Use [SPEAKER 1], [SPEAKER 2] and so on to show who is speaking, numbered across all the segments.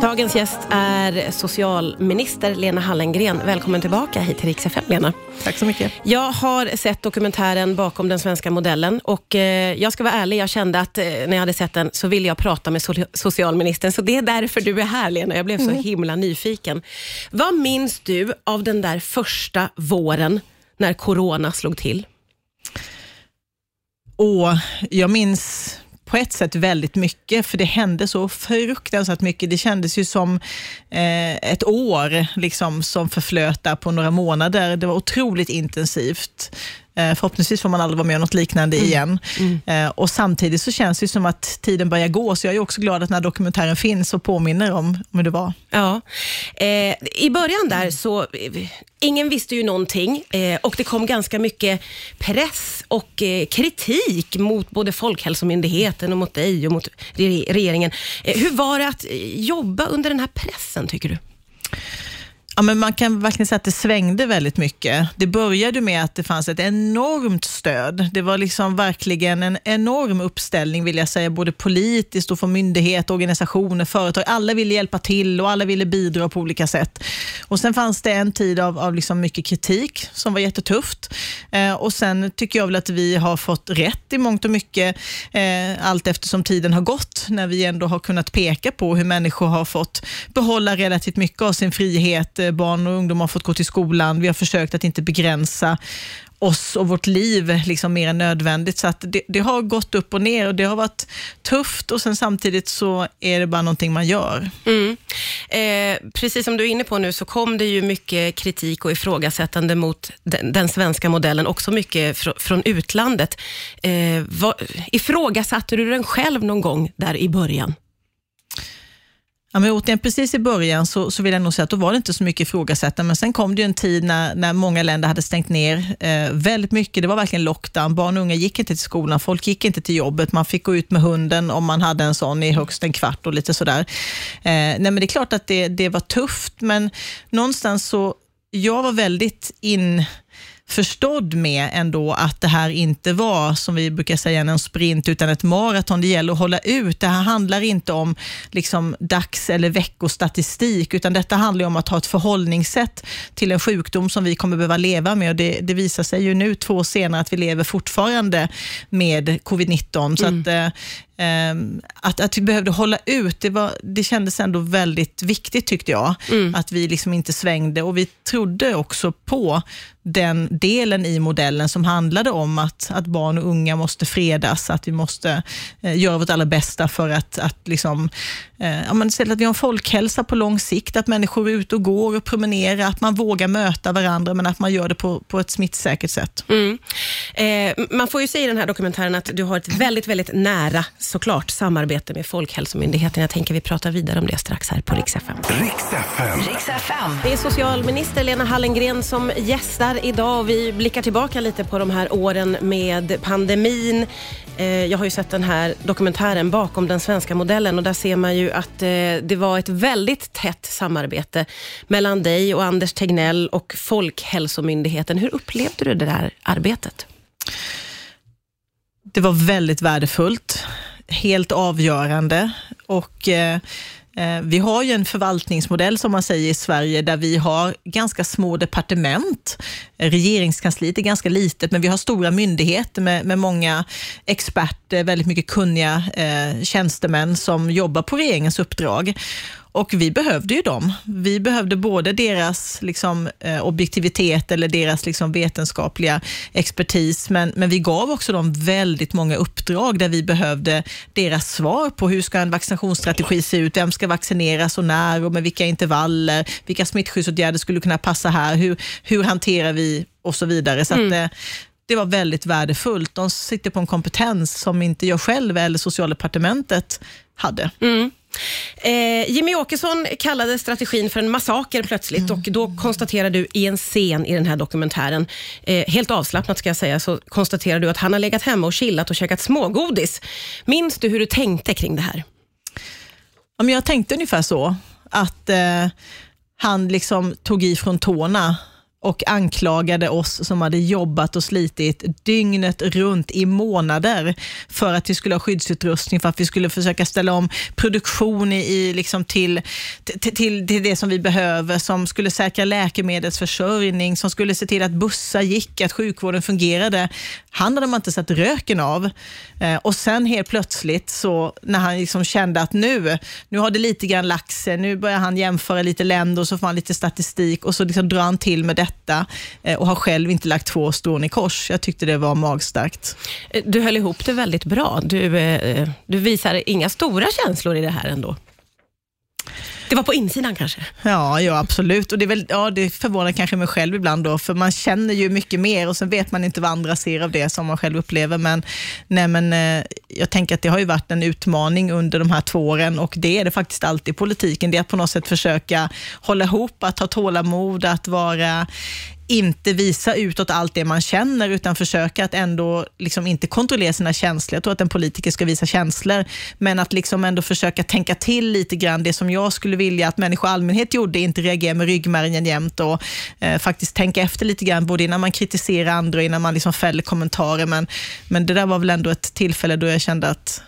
[SPEAKER 1] Dagens gäst är socialminister Lena Hallengren. Välkommen tillbaka hit till Rix FM, Lena.
[SPEAKER 2] Tack så mycket.
[SPEAKER 1] Jag har sett dokumentären bakom den svenska modellen och eh, jag ska vara ärlig, jag kände att eh, när jag hade sett den så ville jag prata med so socialministern, så det är därför du är här Lena. Jag blev så himla nyfiken. Vad minns du av den där första våren när corona slog till?
[SPEAKER 2] Och jag minns på ett sätt väldigt mycket, för det hände så fruktansvärt mycket. Det kändes ju som eh, ett år liksom, som förflöt där på några månader. Det var otroligt intensivt. Eh, förhoppningsvis får man aldrig vara med om något liknande mm. igen. Mm. Mm. Och Samtidigt så känns det som att tiden börjar gå, så jag är också glad att den här dokumentären finns och påminner om, om hur det var.
[SPEAKER 1] Ja. Eh, I början där så, ingen visste ju någonting eh, och det kom ganska mycket press och eh, kritik mot både Folkhälsomyndigheten och mot dig och mot regeringen. Eh, hur var det att jobba under den här pressen, tycker du?
[SPEAKER 2] Ja, men man kan verkligen säga att det svängde väldigt mycket. Det började med att det fanns ett enormt stöd. Det var liksom verkligen en enorm uppställning, vill jag säga, både politiskt och från myndigheter, organisationer, företag. Alla ville hjälpa till och alla ville bidra på olika sätt. Och Sen fanns det en tid av, av liksom mycket kritik som var jättetufft. Eh, och Sen tycker jag väl att vi har fått rätt i mångt och mycket, eh, allt eftersom tiden har gått, när vi ändå har kunnat peka på hur människor har fått behålla relativt mycket av sin frihet barn och ungdomar har fått gå till skolan. Vi har försökt att inte begränsa oss och vårt liv liksom mer än nödvändigt. Så att det, det, har gått upp och ner och det har varit tufft och sen samtidigt så är det bara någonting man gör.
[SPEAKER 1] Mm. Eh, precis som du är inne på nu så kom det ju mycket kritik och ifrågasättande mot den, den svenska modellen, också mycket fr från utlandet. Eh, vad, ifrågasatte du den själv någon gång där i början?
[SPEAKER 2] Ja, men återigen, precis i början så, så vill jag nog säga att då var det inte så mycket ifrågasättande, men sen kom det en tid när, när många länder hade stängt ner eh, väldigt mycket. Det var verkligen lockdown. Barn och unga gick inte till skolan, folk gick inte till jobbet. Man fick gå ut med hunden om man hade en sån i högst en kvart och lite sådär. Eh, nej, men det är klart att det, det var tufft, men någonstans så, jag var väldigt in förstådd med ändå att det här inte var, som vi brukar säga, en sprint utan ett maraton. Det gäller att hålla ut. Det här handlar inte om liksom dags eller veckostatistik, utan detta handlar om att ha ett förhållningssätt till en sjukdom som vi kommer behöva leva med. Och det, det visar sig ju nu, två år senare, att vi lever fortfarande med covid-19. Så mm. att, eh, att, att vi behövde hålla ut, det, var, det kändes ändå väldigt viktigt tyckte jag. Mm. Att vi liksom inte svängde och vi trodde också på den delen i modellen som handlade om att, att barn och unga måste fredas, att vi måste eh, göra vårt allra bästa för att, att, liksom, eh, ja, men, att vi har en folkhälsa på lång sikt, att människor är ute och går och promenerar, att man vågar möta varandra, men att man gör det på, på ett smittsäkert sätt.
[SPEAKER 1] Mm. Eh, man får ju säga i den här dokumentären att du har ett väldigt, väldigt nära såklart samarbete med Folkhälsomyndigheten. Jag tänker vi pratar vidare om det strax här på Rix FM.
[SPEAKER 3] Rix FM. Rix FM.
[SPEAKER 1] Det är socialminister Lena Hallengren som gästar idag och vi blickar tillbaka lite på de här åren med pandemin. Eh, jag har ju sett den här dokumentären bakom den svenska modellen och där ser man ju att eh, det var ett väldigt tätt samarbete mellan dig och Anders Tegnell och Folkhälsomyndigheten. Hur upplevde du det där arbetet?
[SPEAKER 2] Det var väldigt värdefullt helt avgörande. Och eh, eh, vi har ju en förvaltningsmodell som man säger i Sverige där vi har ganska små departement. Regeringskansliet är ganska litet men vi har stora myndigheter med, med många experter, väldigt mycket kunniga eh, tjänstemän som jobbar på regeringens uppdrag. Och vi behövde ju dem. Vi behövde både deras liksom, eh, objektivitet eller deras liksom, vetenskapliga expertis, men, men vi gav också dem väldigt många uppdrag där vi behövde deras svar på hur ska en vaccinationsstrategi se ut, vem ska vaccineras och när och med vilka intervaller, vilka smittskyddsåtgärder skulle kunna passa här, hur, hur hanterar vi och så vidare. Så mm. att, eh, det var väldigt värdefullt. De sitter på en kompetens som inte jag själv eller socialdepartementet hade.
[SPEAKER 1] Mm. Eh, Jimmy Åkesson kallade strategin för en massaker plötsligt mm. och då konstaterar du i en scen i den här dokumentären, eh, helt avslappnat ska jag säga, så konstaterar du att han har legat hemma och chillat och käkat smågodis. Minns du hur du tänkte kring det här?
[SPEAKER 2] Ja, men jag tänkte ungefär så, att eh, han liksom tog i från tårna och anklagade oss som hade jobbat och slitit dygnet runt i månader för att vi skulle ha skyddsutrustning, för att vi skulle försöka ställa om produktion i, liksom till, till, till, till det som vi behöver, som skulle säkra läkemedelsförsörjning, som skulle se till att bussar gick, att sjukvården fungerade. Han hade man inte sett röken av. Eh, och sen helt plötsligt, så när han liksom kände att nu, nu har det lite grann lagt sig, nu börjar han jämföra lite länder och så får han lite statistik och så liksom drar han till med detta detta eh, och har själv inte lagt två strån i kors. Jag tyckte det var magstarkt.
[SPEAKER 1] Eh, du höll ihop det väldigt bra. Du, eh, du visar inga stora känslor i det här ändå. Det var på insidan kanske?
[SPEAKER 2] Ja, ja absolut. Och det, är väl, ja, det förvånar kanske mig själv ibland, då, för man känner ju mycket mer och sen vet man inte vad andra ser av det som man själv upplever. Men, nej, men eh, jag tänker att det har ju varit en utmaning under de här två åren och det är det faktiskt alltid i politiken. Det är att på något sätt försöka hålla ihop, att ha tålamod, att vara inte visa utåt allt det man känner, utan försöka att ändå liksom inte kontrollera sina känslor. Jag tror att en politiker ska visa känslor, men att liksom ändå försöka tänka till lite grann. Det som jag skulle vilja att människor i allmänhet gjorde, inte reagera med ryggmärgen jämt och eh, faktiskt tänka efter lite grann, både innan man kritiserar andra och innan man liksom fäller kommentarer. Men, men det där var väl ändå ett tillfälle då jag kände att,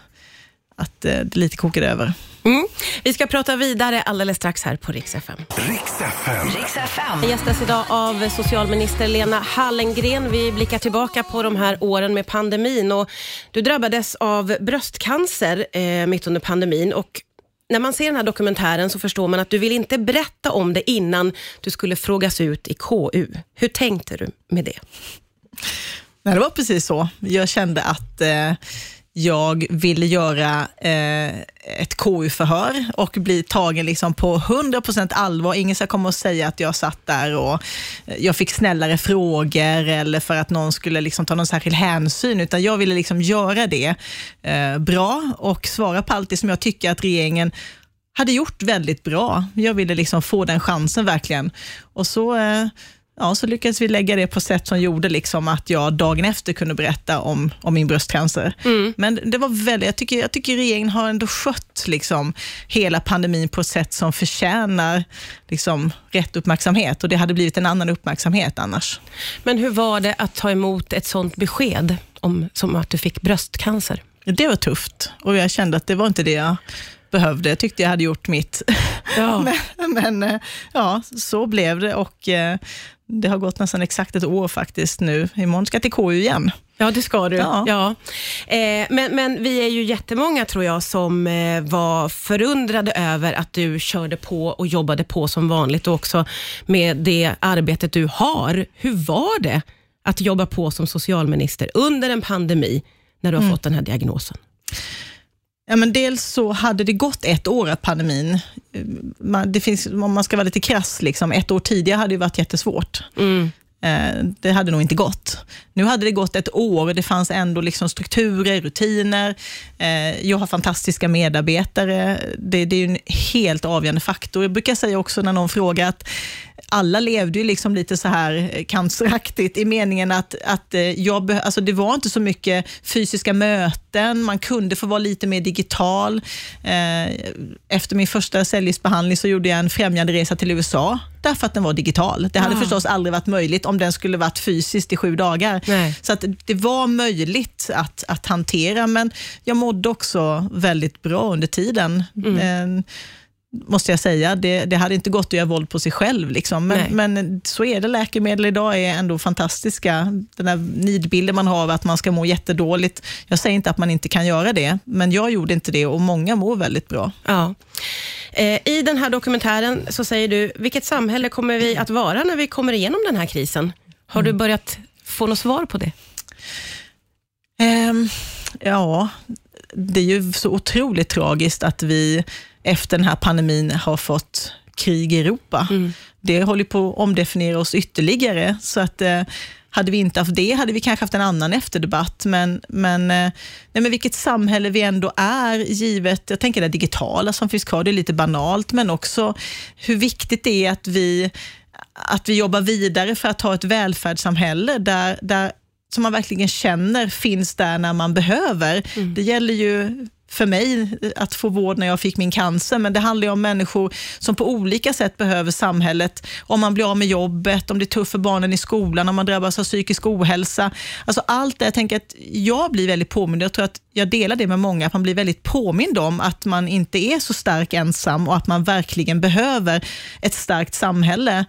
[SPEAKER 2] att eh, det lite kokade över.
[SPEAKER 1] Mm. Vi ska prata vidare alldeles strax här på Rix FM.
[SPEAKER 3] Rix FM. Rix FM.
[SPEAKER 1] Jag gästas idag av socialminister Lena Hallengren. Vi blickar tillbaka på de här åren med pandemin. Och du drabbades av bröstcancer eh, mitt under pandemin. Och när man ser den här dokumentären så förstår man att du vill inte berätta om det innan du skulle frågas ut i KU. Hur tänkte du med det?
[SPEAKER 2] Nej, det var precis så. Jag kände att eh, jag ville göra eh, ett KU-förhör och bli tagen liksom på 100% allvar. Ingen ska komma och säga att jag satt där och eh, jag fick snällare frågor eller för att någon skulle liksom ta någon särskild hänsyn, utan jag ville liksom göra det eh, bra och svara på allt det som jag tycker att regeringen hade gjort väldigt bra. Jag ville liksom få den chansen verkligen. Och så eh, ja, så lyckades vi lägga det på sätt som gjorde liksom att jag dagen efter kunde berätta om, om min bröstcancer. Mm. Men det var väldigt, jag tycker, jag tycker regeringen har ändå skött liksom hela pandemin på ett sätt som förtjänar liksom rätt uppmärksamhet och det hade blivit en annan uppmärksamhet annars.
[SPEAKER 1] Men hur var det att ta emot ett sånt besked om, som att du fick bröstcancer?
[SPEAKER 2] Det var tufft och jag kände att det var inte det jag behövde. Jag tyckte jag hade gjort mitt. Ja. men, men, eh, ja, så blev det och eh, det har gått nästan exakt ett år faktiskt nu. Imorgon ska jag till KU igen.
[SPEAKER 1] Ja, det ska du. Ja. ja. Eh, men, men vi är ju jättemånga, tror jag, som eh, var förundrade över att du körde på och jobbade på som vanligt och också med det arbetet du har. Hur var det att jobba på som socialminister under en pandemi när du har mm. fått den här diagnosen?
[SPEAKER 2] Ja, men dels så hade det gått ett år av pandemin. Eh, det finns, om man ska vara lite krass, liksom, ett år tidigare hade det varit jättesvårt. Mm. Eh, det hade nog inte gått. Nu hade det gått ett år och det fanns ändå liksom strukturer, rutiner. Eh, jag har fantastiska medarbetare. Det, det är en helt avgörande faktor. Jag brukar säga också när någon frågar att alla levde ju liksom lite så här eh, canceraktigt i meningen att, att jag, alltså det var inte så mycket fysiska möten, man kunde få vara lite mer digital. Efter min första cellgiftsbehandling så gjorde jag en främjande resa till USA därför att den var digital. Det hade ah. förstås aldrig varit möjligt om den skulle varit fysiskt i sju dagar. Nej. Så att det var möjligt att, att hantera, men jag mådde också väldigt bra under tiden. Mm. Måste jag säga. Det, det, hade inte gått att göra våld på sig själv. Liksom. Men, men, så är det. Läkemedel idag är ändå fantastiska. Den här nidbilden man har av att man ska må jättedåligt. Jag säger inte att man inte kan göra det, men jag gjorde inte det och många mår väldigt bra.
[SPEAKER 1] Ja. Eh, I den här dokumentären så säger du, vilket samhälle kommer vi att vara när vi kommer igenom den här krisen? Har mm. du börjat få något svar på det?
[SPEAKER 2] Um, ja, det är ju så otroligt tragiskt att vi efter den här pandemin har fått krig i Europa. Mm. Det håller på att omdefiniera oss ytterligare. Så att eh, hade vi inte haft det hade vi kanske haft en annan efterdebatt, men, men, eh, nej, men vilket samhälle vi ändå är, givet, jag tänker det digitala som finns kvar, det är lite banalt, men också hur viktigt det är att vi, att vi jobbar vidare för att ha ett välfärdssamhälle där, där som man verkligen känner finns där när man behöver. Mm. Det gäller ju för mig att få vård när jag fick min cancer, men det handlar ju om människor som på olika sätt behöver samhället. Om man blir av med jobbet, om det är tufft för barnen i skolan, om man drabbas av psykisk ohälsa. Alltså allt det, jag tänker att jag blir väldigt påmind, jag tror att jag delar det med många, att man blir väldigt påmind om att man inte är så stark ensam och att man verkligen behöver ett starkt samhälle.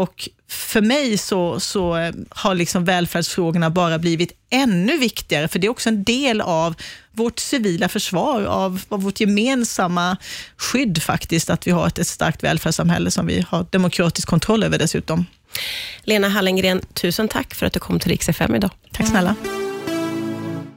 [SPEAKER 2] Och för mig så, så eh, har liksom välfärdsfrågorna bara blivit ännu viktigare, för det är också en del av vårt civila försvar, av, av vårt gemensamma skydd faktiskt, att vi har ett, ett starkt välfärdssamhälle som vi har demokratisk kontroll över dessutom.
[SPEAKER 1] Lena Hallengren, tusen tack för att du kom till Rix FM idag.
[SPEAKER 2] Tack snälla.